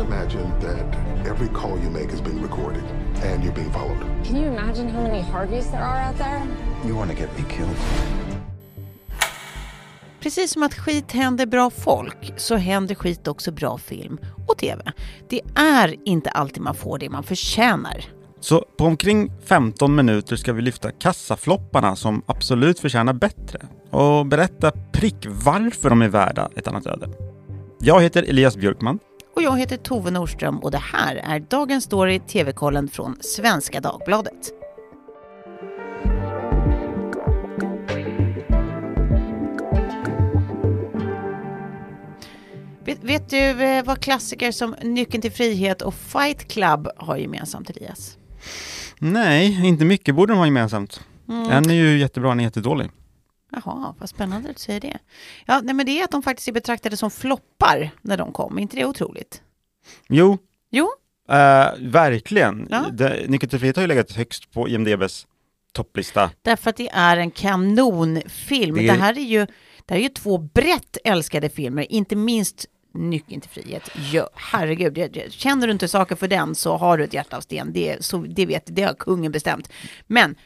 Imagine that every call you make is being recorded and you're being followed. Can you imagine how many Harveys there are out there? You want to get me killed? Precis som att skit händer bra folk så händer skit också bra film och tv. Det är inte alltid man får det man förtjänar. Så på omkring 15 minuter ska vi lyfta kassaflopparna som absolut förtjänar bättre och berätta prick varför de är värda ett annat öde. Jag heter Elias Björkman. Och jag heter Tove Norström och det här är Dagens Story TV-kollen från Svenska Dagbladet. Vet, vet du eh, vad klassiker som Nyckeln till frihet och Fight Club har gemensamt, Elias? Nej, inte mycket borde de ha gemensamt. Mm. En är ju jättebra, en är jättedålig. Jaha, vad spännande att du säger det. Ja, nej, men det är att de faktiskt är betraktade som floppar när de kom. Är inte det otroligt? Jo, Jo, eh, verkligen. Ja. Till frihet har ju legat högst på IMDBs topplista. därför att det är en kanonfilm. Det Det, är- här är ju, det här är ju två brett älskade filmer, inte minst Nyckeln till frihet. Ja, herregud, känner du inte saker för den så har du ett hjärta av sten. Det, så, det vet det har kungen bestämt. Men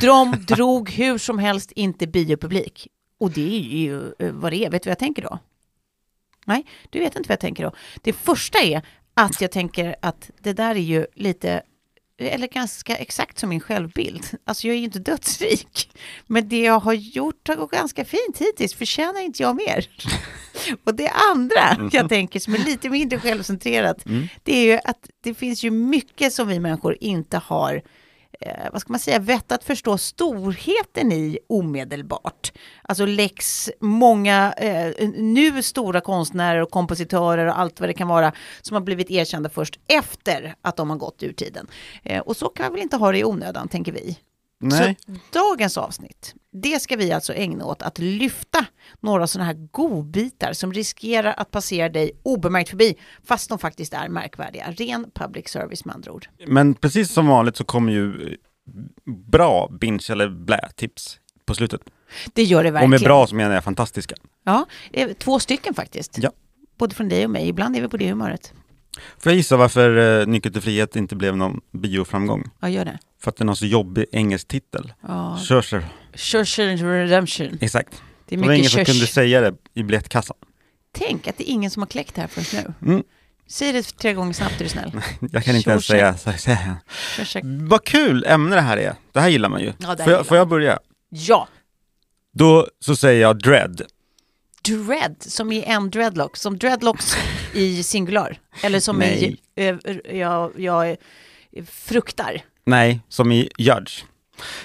de drog hur som helst inte biopublik. Och det är ju eh, vad det är. Vet du vad jag tänker då? Nej, du vet inte vad jag tänker då. Det första är att jag tänker att det där är ju lite, eller ganska exakt som min självbild. Alltså jag är ju inte dödsrik. Men det jag har gjort har gått ganska fint hittills. Förtjänar inte jag mer? Och det andra jag tänker som är lite mindre självcentrerat, det är ju att det finns ju mycket som vi människor inte har eh, vad ska man säga, vett att förstå storheten i omedelbart. Alltså Lex, många eh, nu stora konstnärer och kompositörer och allt vad det kan vara som har blivit erkända först efter att de har gått ur tiden. Eh, och så kan vi väl inte ha det i onödan, tänker vi. Nej. Så dagens avsnitt, det ska vi alltså ägna åt att lyfta några sådana här godbitar som riskerar att passera dig obemärkt förbi, fast de faktiskt är märkvärdiga. Ren public service med andra ord. Men precis som vanligt så kommer ju eh, bra binge eller blä-tips på slutet. Det gör det Och verkligen. med bra så menar jag fantastiska. Ja, eh, två stycken faktiskt. Ja. Både från dig och mig. Ibland är vi på det humöret. Får jag gissa varför eh, Nyckeln till frihet inte blev någon bioframgång? Ja, gör det. För att den har så jobbig engelsk titel. Ja. Churcher. Churchill Redemption. Exakt. Det är Det var ingen mycket som church. kunde säga det i biljettkassan. Tänk att det är ingen som har kläckt det här förrän nu. Mm. Säg det tre gånger snabbt är du snäll. Jag kan inte ens Churchill. säga, så-. Churchill. Vad kul ämne det här är. Det här gillar man ju. Ja, får, jag, får jag börja? Ja, Då så säger jag dread. dread, som i en dreadlock. Som dreadlocks i singular. Eller som Nej. i, eh, jag, jag fruktar. Nej, som i Judge.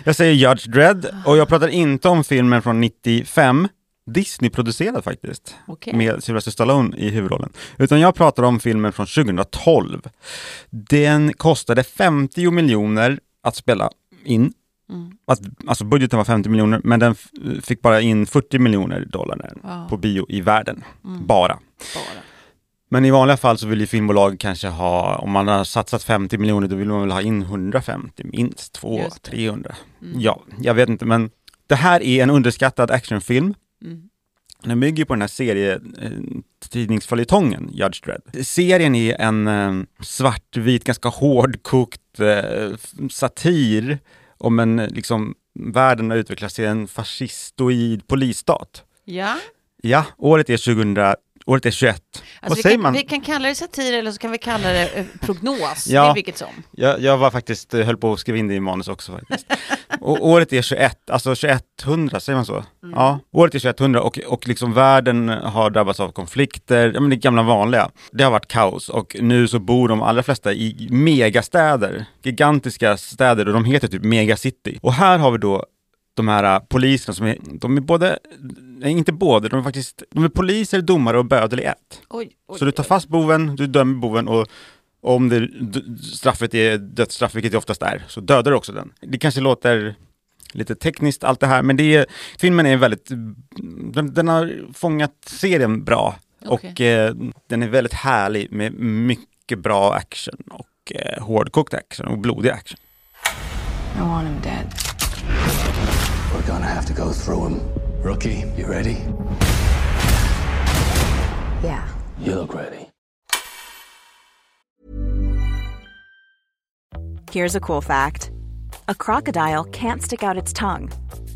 Jag säger Judge Dredd och jag pratar inte om filmen från 95, Disney-producerad faktiskt, Okej. med Sylvester Stallone i huvudrollen. Utan jag pratar om filmen från 2012. Den kostade 50 miljoner att spela in. Mm. Att, alltså budgeten var 50 miljoner, men den fick bara in 40 miljoner dollar Ja. på bio i världen. Mm. Bara. Bara. Men i vanliga fall så vill ju filmbolag kanske ha, om man har satsat 50 miljoner, då vill man väl ha in 150, minst 200, Just det. 300. Mm. Ja, jag vet inte, men det här är en underskattad actionfilm. Mm. Den bygger på den här serietidningsföljetongen Judge Dredd. Serien är en eh, svartvit, ganska hårdkokt eh, satir om en, eh, liksom, världen har utvecklats till en fascistoid polisstat. Ja, Ja, året är 2000, året är 21. alltså Vad vi, säger kan, man? vi kan kalla det satir eller så kan vi kalla det eh, prognos. Ja. Det är vilket som. Jag, jag var faktiskt, eh, höll på att skriva in det i manus också faktiskt. och året är 21, alltså 2100, säger man så? Ja, året är 2100 och, och liksom världen har drabbats av konflikter, ja men det gamla vanliga. Det har varit kaos och nu så bor de allra flesta i megastäder, gigantiska städer och de heter typ megacity. Och här har vi då de här äh, poliserna som är, de är både, nej inte både, de är faktiskt, de är poliser, domare och bödel i ett. Oj, oj, Så du tar fast boven, du dömer boven och om det, straffet är dödsstraff, vilket det oftast är, så dödar du också den. Det kanske låter lite tekniskt allt det här, men det är, filmen är väldigt, den, den har fångat serien bra Okej. och eh, den är väldigt härlig med mycket bra action och eh, hårdkokt action och blodig action. I want him dead. go through them. Rookie, you ready? Yeah. You look ready. Here's a cool fact a crocodile can't stick out its tongue.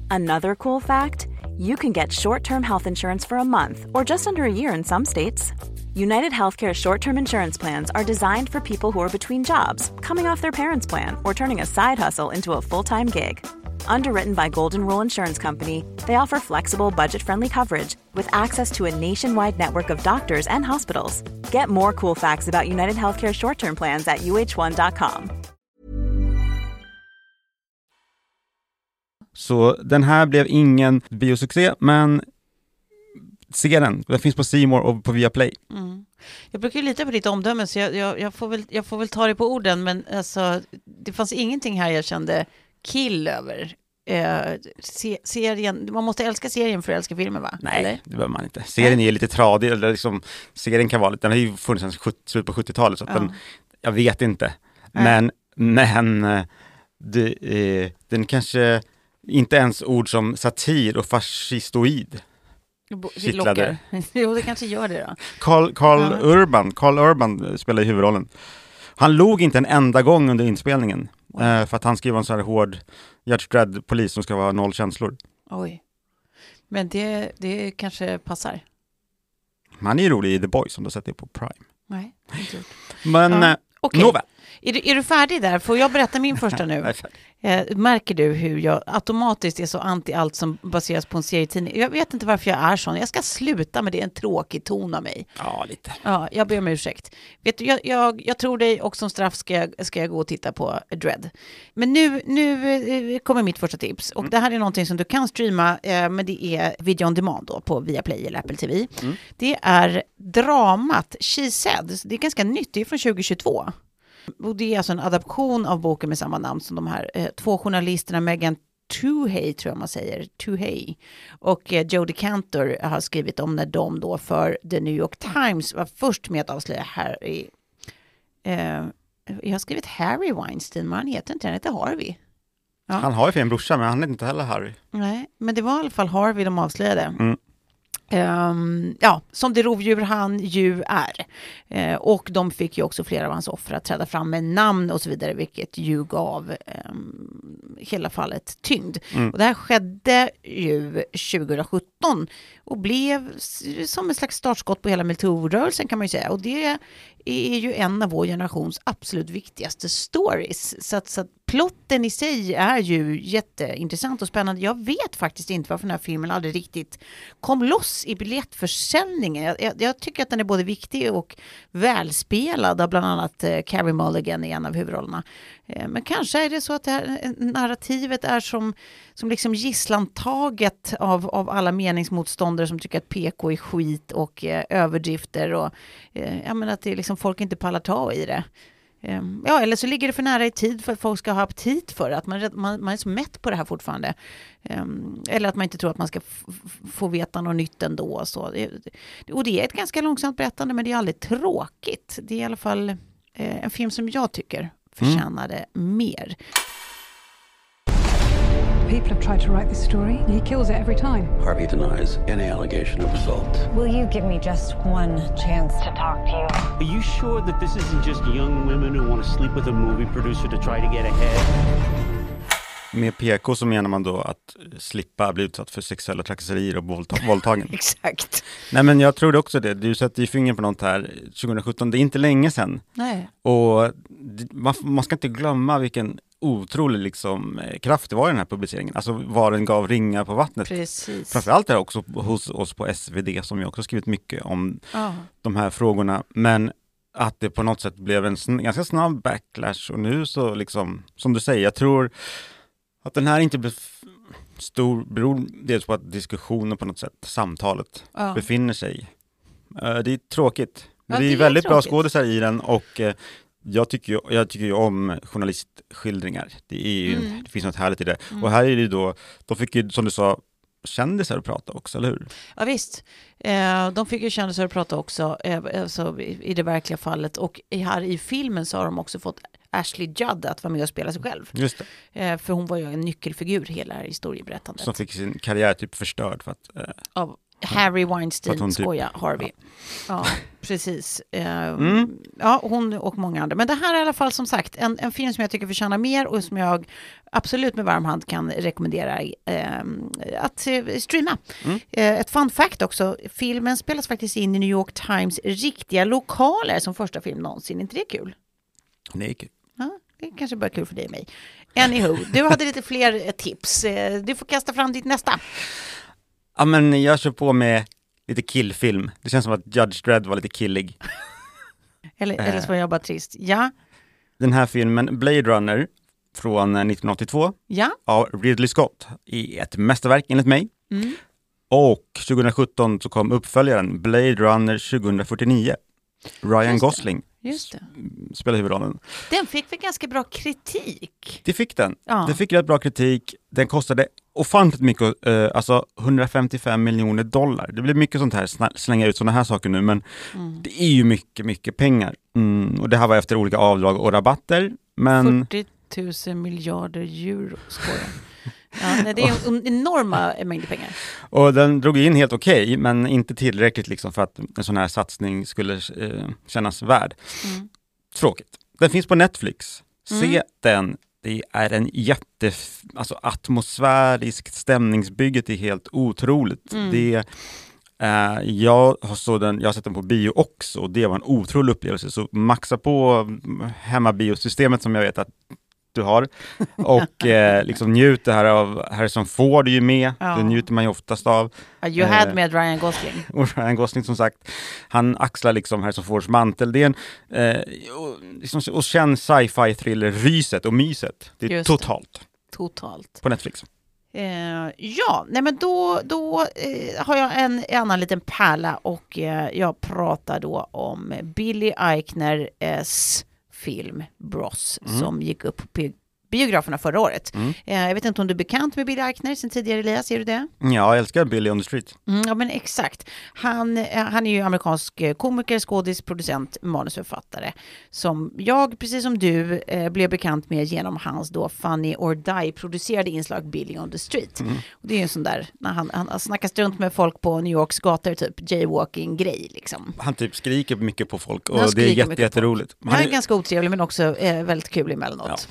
Another cool fact you can get short term health insurance for a month or just under a year in some states. United Healthcare short term insurance plans are designed for people who are between jobs, coming off their parents' plan, or turning a side hustle into a full time gig Underwritten by Golden Rule Insurance Company, they offer flexible, budget friendly coverage with access to a nationwide network of doctors and hospitals. Get more cool facts about United Healthcare short term plans at uh1.com. Så den här blev ingen biosuccé, men se den. Den finns på More och på Viaplay. Mm. Jag brukar ju lita på ditt omdöme så jag, jag, jag, får väl, jag får väl ta det på orden men alltså, det fanns ingenting här jag kände kill över. Eh, se, serien, man måste älska serien för att älska filmen va? Nej, Eller? det behöver man inte. Serien är lite tradig, eller liksom, serien kan vara lite, den har ju funnits sedan 70 slutet på 70-talet, så Ja. den, jag vet inte. Nej. Men, men eh, det, eh, den kanske inte ens ord som satir och fascistoid. Kittlade. jo, det kanske gör det då. Carl, Carl Ja. Urban, Carl Urban spelar i huvudrollen. Han log inte en enda gång under inspelningen, eh, för att han skrev en så här hård Judge Dredd-polis som ska vara noll känslor. Oj. Men det, det kanske passar. Han är ju rolig i The Boys, om du har sett det på Prime. Nej, inte gjort. Men Ja, eh, okej. nåväl. Är, du, är du färdig där? Får jag berätta min första nu? Eh, märker du hur jag automatiskt är så anti allt som baseras på en serietidning? Jag vet inte varför jag är sån. Jag ska sluta med det, en tråkig ton av mig. Ja, lite. Ja, jag ber om ursäkt. Vet du, jag, jag, jag tror dig och som straff ska jag, ska jag gå och titta på Dread. Men nu, nu eh, kommer mitt första tips. Och det här är någonting som du kan streama, eh, men det är video on demand då på Viaplay eller Apple TV. Det är dramat She Said. Det är ganska nytt, det är från 2022. Och det är alltså en adaption av boken med samma namn som de här eh, två journalisterna, Megan Tuhey tror jag man säger, Tuhey och eh, Jodie Cantor har skrivit om när de då för The New York Times var först med att avslöja Harry. Eh, jag har skrivit Harry Weinstein, men han heter inte han heter Harvey. Ja. Han har ju en brorsa, men han heter inte heller Harry. Nej, men det var i alla fall Harvey de avslöjade. Mm. Ehm, ja, som det rovdjur han ju är. Eh, och de fick ju också flera av hans offer att träda fram med namn och så vidare, vilket ju gav ehm, hela fallet tyngd. Och det här skedde ju 2017 och blev som ett slags startskott på hela metoo-rörelsen kan man ju säga. Och det är ju en av vår generations absolut viktigaste stories. Så att, så att plotten i sig är ju jätteintressant och spännande. Jag vet faktiskt inte varför den här filmen aldrig riktigt kom loss i biljettförsäljningen. Jag, jag, jag tycker att den är både viktig och välspelad av bland annat eh, Carey Mulligan i en av huvudrollerna. Eh, men kanske är det så att det här eh, narrativet är som, som liksom gisslantaget av, av alla meningsmotståndare som tycker att PK är skit och eh, överdrifter och eh, jag menar att det är liksom folk inte pallar ta i det. Ehm, Ja, eller så ligger det för nära i tid för att folk ska ha aptit för det, att man, man, man är så mätt på det här fortfarande. Ehm, Eller att man inte tror att man ska få veta något nytt ändå. Och, så. Och det är ett ganska långsamt berättande, men det är aldrig tråkigt. Det är i alla fall eh, en film som jag tycker förtjänade mer. People have tried to write this story. He kills it every time. Harvey denies any allegation of assault. Will you give me just one chance to talk to you? Are you sure that this isn't just young women who want to sleep with a movie producer to try to get ahead? Med PK så menar man då att slippa bli utsatt för sexuella trakasserier och våldta- våldtagen. Exakt. Nej men jag tror också det, du sätter ju fingret på något här 2017, det är inte länge sedan. Nej. Och det- man, man ska inte glömma vilken otrolig liksom, eh, kraft det var i den här publiceringen, alltså vad den gav ringar på vattnet. Precis. Framförallt är det också hos oss på SvD som ju också skrivit mycket om Ja. de här frågorna, men att det på något sätt blev en sn- ganska snabb backlash och nu så liksom, som du säger, jag tror att den här inte blev stor beror dels på att diskussionen på något sätt, samtalet, Ja. befinner sig. Eh, Det är tråkigt. Men Ja, det är det är väldigt bra tråkigt. skådisar i den och eh, jag tycker ju, jag tycker ju om journalistskildringar. Det, är ju, Mm. det finns något härligt i det. Och här är det då, de fick ju som du sa, kändisar att prata också, eller hur? Ja, visst. Eh, de fick ju kändisar att prata också eh, alltså, i, det verkliga fallet. Och här i filmen så har de också fått Ashley Judd att vara med och spela sig själv. Just. Eh, för hon var ju en nyckelfigur hela det här historieberättandet. Som fick sin karriär typ förstörd för att eh, Av Harry Weinstein, hon typ- skoja, Harvey. Ja, precis. Eh, Mm. Ja, hon och många andra. Men det här är i alla fall som sagt en, en film som jag tycker förtjänar mer och som jag absolut med varm hand kan rekommendera eh, att streama. Mm. Eh, ett fun fact också, filmen spelas faktiskt in i New York Times riktiga lokaler som första film någonsin. inte det kul? Nej, kul. Ja, det kanske bara är kul för dig och mig. Anywho, du hade lite fler eh, tips. Eh, Du får kasta fram ditt nästa. Ja men jag kör på med lite killfilm. Det känns som att Judge Dredd var lite killig. Eller, Eh. eller så var jag bara trist. Ja, Den här filmen, Blade Runner, från eh, 1982, ja. av Ridley Scott, är ett mästerverk enligt mig. Mm. Och 2017 så kom uppföljaren Blade Runner 2049. Ryan Just. Gosling Just det. spelar huvudrollen. Den fick väl ganska bra kritik? Det fick den. Ja. Det fick rätt bra kritik. Den kostade ofantligt mycket, eh, alltså 155 miljoner dollar. Det blir mycket sånt här, slänga ut sådana här saker nu, men Mm. det är ju mycket, mycket pengar. Mm, och det här var efter olika avdrag och rabatter, men 40 000 miljarder euro, skojar. Ja, nej, det är en enorma mängder pengar. Och den drog in helt okej, men inte tillräckligt liksom för att en sån här satsning skulle eh, kännas värd. Mm. Tråkigt. Den finns på Netflix. Se Mm. den. Det är en jätte, alltså atmosfäriskt stämningsbygget är helt otroligt. Mm. Det, eh, jag, har den, jag har sett den på bio också och det var en otrolig upplevelse. Så maxa på mm, hemmabiosystemet som jag vet att du har och eh, liksom njut det här av Harrison Ford är ju med, Ja. det njuter man ju oftast av. You had Eh, med Ryan Gosling. och Ryan Gosling som sagt, han axlar liksom Harrison Fords mantel. Det är en, eh, och, liksom, och känn sci-fi thriller ryset och myset. Det är Just det. totalt Totalt. på Netflix. Eh, ja, nej men då, då eh, har jag en, en annan liten pärla och eh, jag pratar då om Billy Eichners film Bros Mm. som gick upp på biograferna förra året. Mm. Eh, jag vet inte om du är bekant med Billy Eichner sen tidigare, Elias, är du det? Ja, jag älskar Billy on the Street. Mm, ja men exakt. Han, eh, han är ju amerikansk eh, komiker, skådis, producent, manusförfattare. Som jag, precis som du, blev bekant med genom hans då Funny or Die-producerade inslag Billy on the Street. Mm. Och det är ju en sån där, när han, han snackar strunt med folk på New Yorks gator, typ jaywalking-grej liksom. Han typ skriker mycket på folk och det är skriker jätte, jätteroligt. Han är ganska otrevlig men också eh, väldigt kul emellanåt.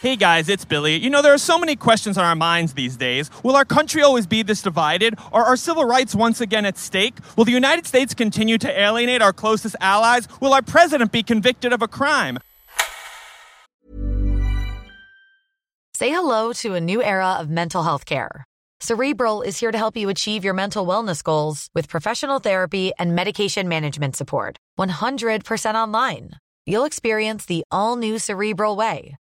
Hey guys, it's Billy. You know, there are so many questions on our minds these days. Will our country always be this divided? Are our civil rights once again at stake? Will the United States continue to alienate our closest allies? Will our president be convicted of a crime? Say hello to a new era of mental health care. Cerebral is here to help you achieve your mental wellness goals with professional therapy and medication management support. 100% online. You'll experience the all new Cerebral Way,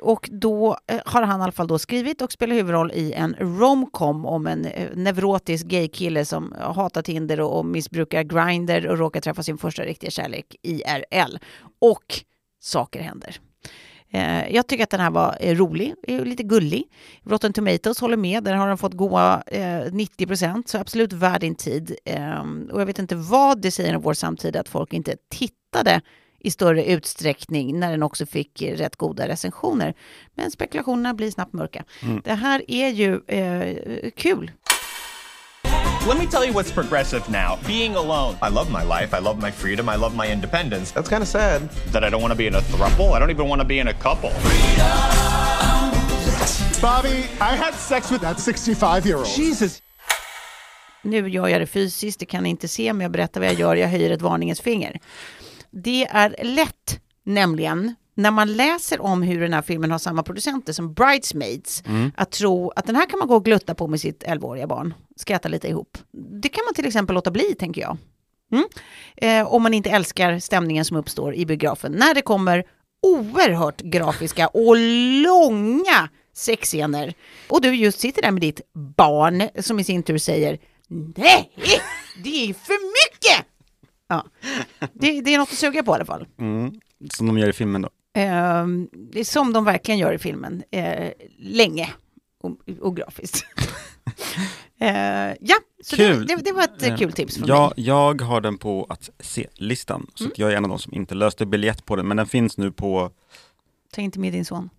Och då eh, har han i alla fall då skrivit och spelar huvudroll i en romcom om en eh, neurotisk gaykille som hatar Tinder och, och missbrukar Grindr och råkar träffa sin första riktiga kärlek IRL. Och saker händer. Eh, jag tycker att den här var rolig, lite gullig. Rotten Tomatoes håller med, där har den fått goa 90 procent, så absolut värd din tid. Ehm, och jag vet inte vad det säger om vår samtid att folk inte tittade i större utsträckning när den också fick rätt goda recensioner. Men spekulationerna blir snabbt mörka. Mm. Det här är ju eh, kul. Let me tell you what's progressive now being alone. I love my life. I love my freedom. I love my independence. That's kind of sad. That I don't want to be in a throuple. I don't even want to be in a couple. Bobby, I had sex with that 65 year old. Jesus. Nu gör jag det fysiskt, det kan ni inte se, men jag berättar vad jag gör, jag höjer ett varningens finger. Det är lätt, nämligen, när man läser om hur den här filmen har samma producenter som Bridesmaids, Mm. att tro att den här kan man gå och glutta på med sitt 11-åriga barn, skratta lite ihop. Det kan man till exempel låta bli, tänker jag. Mm. Eh, om man inte älskar stämningen som uppstår i biografen när det kommer oerhört grafiska och långa sexscener. Och du just sitter där med ditt barn som i sin tur säger Nej, det är för mycket! Ja. Det, det är något att suga på i alla fall. Mm. Som de gör i filmen då. Eh, det är som de verkligen gör i filmen. Eh, länge och, och grafiskt. eh, ja, så det, det, det, var ett eh, kul tips från jag, mig. Jag har den på att se-listan, så Mm. jag är en av de som inte löste biljett på den, men den finns nu på Ta inte med din son.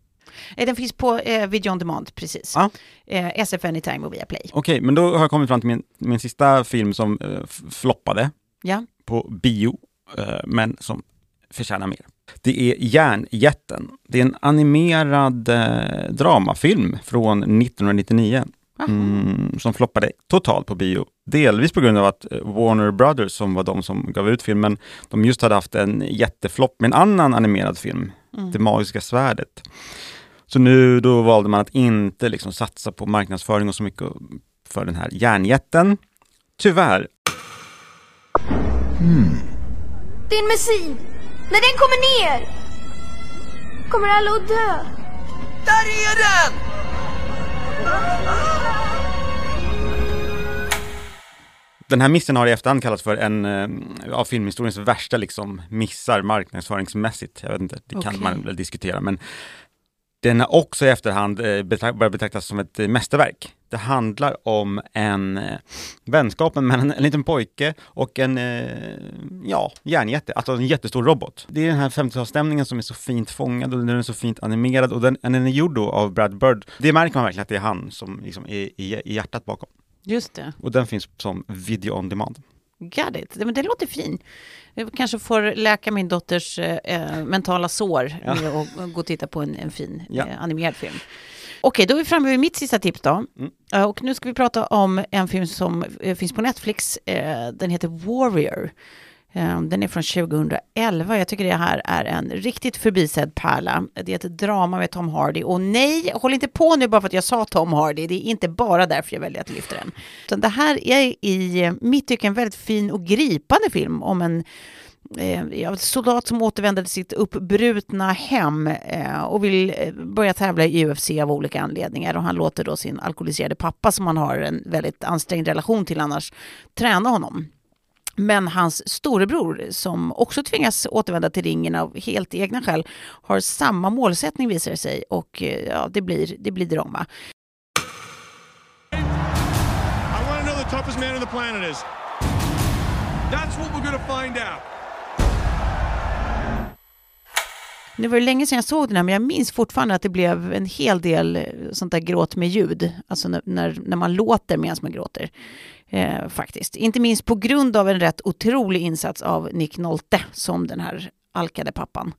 Eh, Den finns på eh, Video On Demand, precis. Ja. Eh, SF Anytime och Viaplay. Okej, men då har jag kommit fram till min, min sista film som eh, floppade Ja. På bio, eh, men som förtjänar mer. Det är Järnjätten. Det är en animerad eh, dramafilm från 1999 mm, som floppade totalt på bio. Delvis på grund av att eh, Warner Brothers, som var de som gav ut filmen, de just hade haft en jätteflopp med en annan animerad film, Mm. Det magiska svärdet. Så nu då valde man att inte liksom satsa på marknadsföring och så mycket för den här järnjätten. Tyvärr. Det är en missil! När den kommer ner kommer alla att dö. Där är den! Den här missen har i efterhand kallats för en eh, av filmhistoriens värsta liksom, missar marknadsföringsmässigt. Jag vet inte, det kan man väl diskutera. Men den har också i efterhand eh, börjat betraktas som ett eh, mästerverk. Det handlar om en eh, vänskapen mellan en, en liten pojke och en ja, järnjätte, alltså en jättestor robot. Det är den här 50-talsstämningen som är så fint fångad och den är så fint animerad och den, den är gjord av Brad Bird. Det märker man verkligen att det är han som liksom är i, i hjärtat bakom. Just det. Och den finns som video on demand. Got it. Det- Men det låter fin. Jag kanske får läka min dotters eh, mentala sår Ja. med att gå och titta på en, en fin Ja. eh, animerad film. Okej, då är vi framme vid mitt sista tips då. Mm. Eh, och nu ska vi prata om en film som eh, finns på Netflix. Eh, den heter Warrior. Eh, den är från 2011. Jag tycker det här är en riktigt förbisedd pärla. Det är ett drama med Tom Hardy. Och nej, håll inte på nu bara för att jag sa Tom Hardy. Det är inte bara därför jag väljer att lyfta den. Utan det här är i eh, mitt tycke en väldigt fin och gripande film om en eh, soldat som återvänder till sitt uppbrutna hem eh, och vill eh, börja tävla i UFC av olika anledningar. Och han låter då sin alkoholiserade pappa, som han har en väldigt ansträngd relation till annars, träna honom. Men hans storebror, som också tvingas återvända till ringen av helt egna skäl, har samma målsättning visar det sig och eh, ja, det blir, det blir drama. Toughest man on the planet is. That's what we're gonna find out. Nu var det länge sedan jag såg den här, men jag minns fortfarande att det blev en hel del eh, sånt där gråt med ljud. Alltså när, när man låter medan man gråter. Eh, faktiskt. Inte minst på grund av en rätt otrolig insats av Nick Nolte som den här alkade pappan.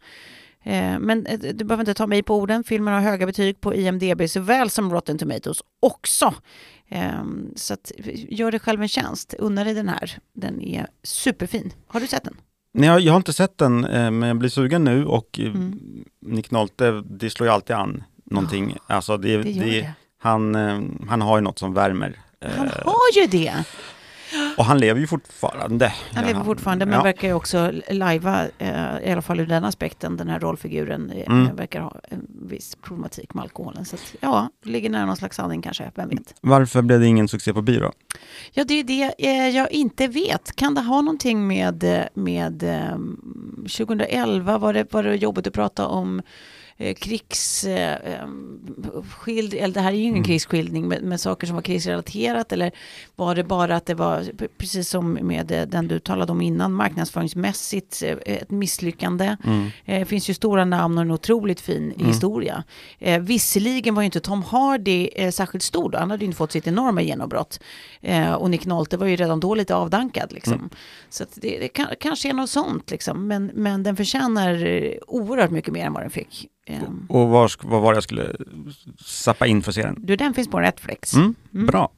Eh, men eh, du behöver inte ta mig på orden. Filmen har höga betyg på IMDB såväl som Rotten Tomatoes också. Eh, så att, gör dig själv en tjänst. Unna dig den här. Den är superfin. Har du sett den? Nej, jag, har inte sett den, eh, men jag blir sugen nu och eh, Mm. Nick Nolte, det slår ju alltid an någonting. Alltså det, det det. Han, eh, han har ju något som värmer. Eh, Han har ju det! Och han lever ju fortfarande. Han lever fortfarande, men ja. verkar ju också lajva, eh, i alla fall ur den aspekten, den här rollfiguren eh, Mm. verkar ha en viss problematik med alkoholen. Så att, ja, det ligger nära någon slags sanning kanske, vem vet. Varför blev det ingen succé på bio? Ja, det är det jag inte vet. Kan det ha någonting med, med eh, 2011 var det, var det jobbigt att prata om krigs... Eh, eh, skild, eller det här är ju ingen Mm. krigsskildring med, med saker som var krigsrelaterat eller var det bara att det var precis som med eh, den du talade om innan marknadsföringsmässigt eh, ett misslyckande. Mm. Eh, Det finns ju stora namn och en otroligt fin Mm. historia. Eh, visserligen var ju inte Tom Hardy eh, särskilt stor då, han hade ju inte fått sitt enorma genombrott. Eh, och Nick Nolte var ju redan då lite avdankad liksom. Mm. Så det, det kan, kanske är något sånt liksom. Men, men den förtjänar eh, oerhört mycket mer än vad den fick. Eh, Och var, vad var det jag skulle sappa in för att se den? du, den finns på Netflix. Mm, Mm. Bra.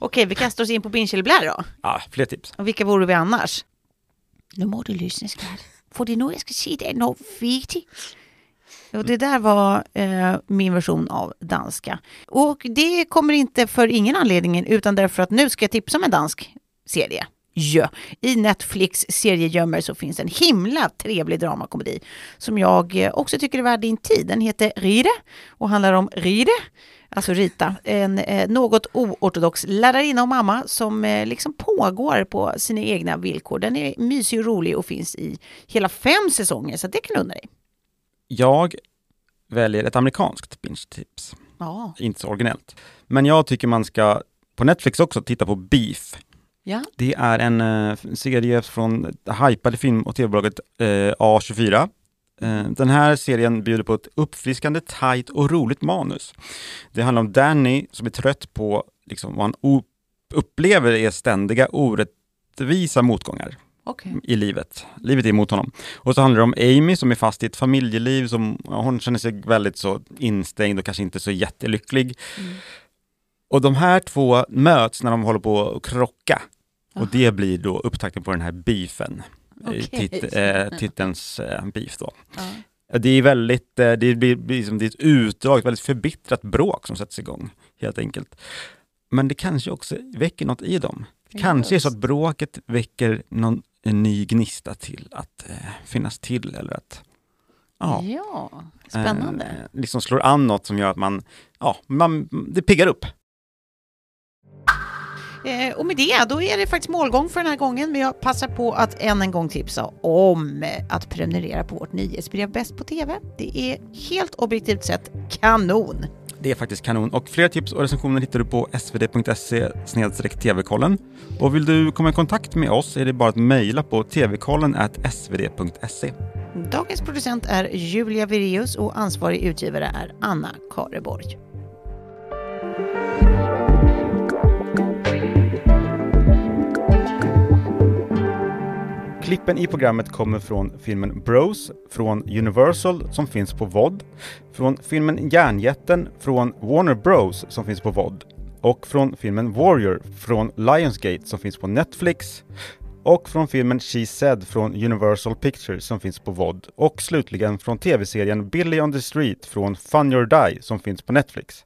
Okej, vi kastar oss in på Binge eller Blä då. Ja, fler tips. Och vilka vore vi annars? Nu må du lyssna skat. För det är nog jag ska säga det är enormt viktigt. Och det där var eh, min version av danska. Och det kommer inte för ingen anledning utan därför att nu ska jag tipsa om en dansk serie. I Netflix seriegömmer så finns en himla trevlig dramakomedi som jag eh, också tycker är värd din tid. Den heter Rire och handlar om Rire, alltså Rita, en eh, något oortodox lärarinna och mamma som eh, liksom pågår på sina egna villkor. Den är mysig och rolig och finns i hela fem säsonger så det kan du unna dig. Jag väljer ett amerikanskt binge-tips. Ja. Inte så originellt. Men jag tycker man ska på Netflix också titta på Beef. Ja. Det är en uh, serie från hypade film och tv-bolaget uh, A24. Uh, den här serien bjuder på ett uppfriskande, tajt och roligt manus. Det handlar om Danny som är trött på liksom, vad han upplever är ständiga orättvisa motgångar okay. i livet. Livet är emot honom. Och så handlar det om Amy som är fast i ett familjeliv som, ja, hon känner sig väldigt så instängd och kanske inte så jättelycklig. Mm. Och de här två möts när de håller på att krocka. Och det blir då upptakten på den här beefen. Okay. Tit, äh, titelns äh, beef då. Ah. Det är väldigt, äh, det blir liksom, det är ett utdrag, ett väldigt förbittrat bråk som sätts igång, helt enkelt. Men det kanske också väcker något i dem. Det kanske är så att bråket väcker någon en ny gnista till att eh, finnas till eller att ja, ja spännande. Eh, liksom slår an något som gör att man, ja, man, det piggar upp. Eh, och med det, då är det faktiskt målgång för den här gången, men jag passar på att än en gång tipsa om att prenumerera på vårt nyhetsbrev Bäst på TV. Det är helt objektivt sett kanon. Det är faktiskt kanon och fler tips och recensioner hittar du på svd.se tvkollen. Och vill du komma i kontakt med oss är det bara att mejla på tvkollen svd.se. Dagens producent är Julia Vireus och ansvarig utgivare är Anna Kareborg. Klippen i programmet kommer från filmen Bros från Universal som finns på VOD, från filmen Järnjätten från Warner Bros som finns på VOD och från filmen Warrior från Lionsgate som finns på Netflix och från filmen She Said från Universal Pictures som finns på VOD och slutligen från tv-serien Billy on the Street från Fun Your Die som finns på Netflix.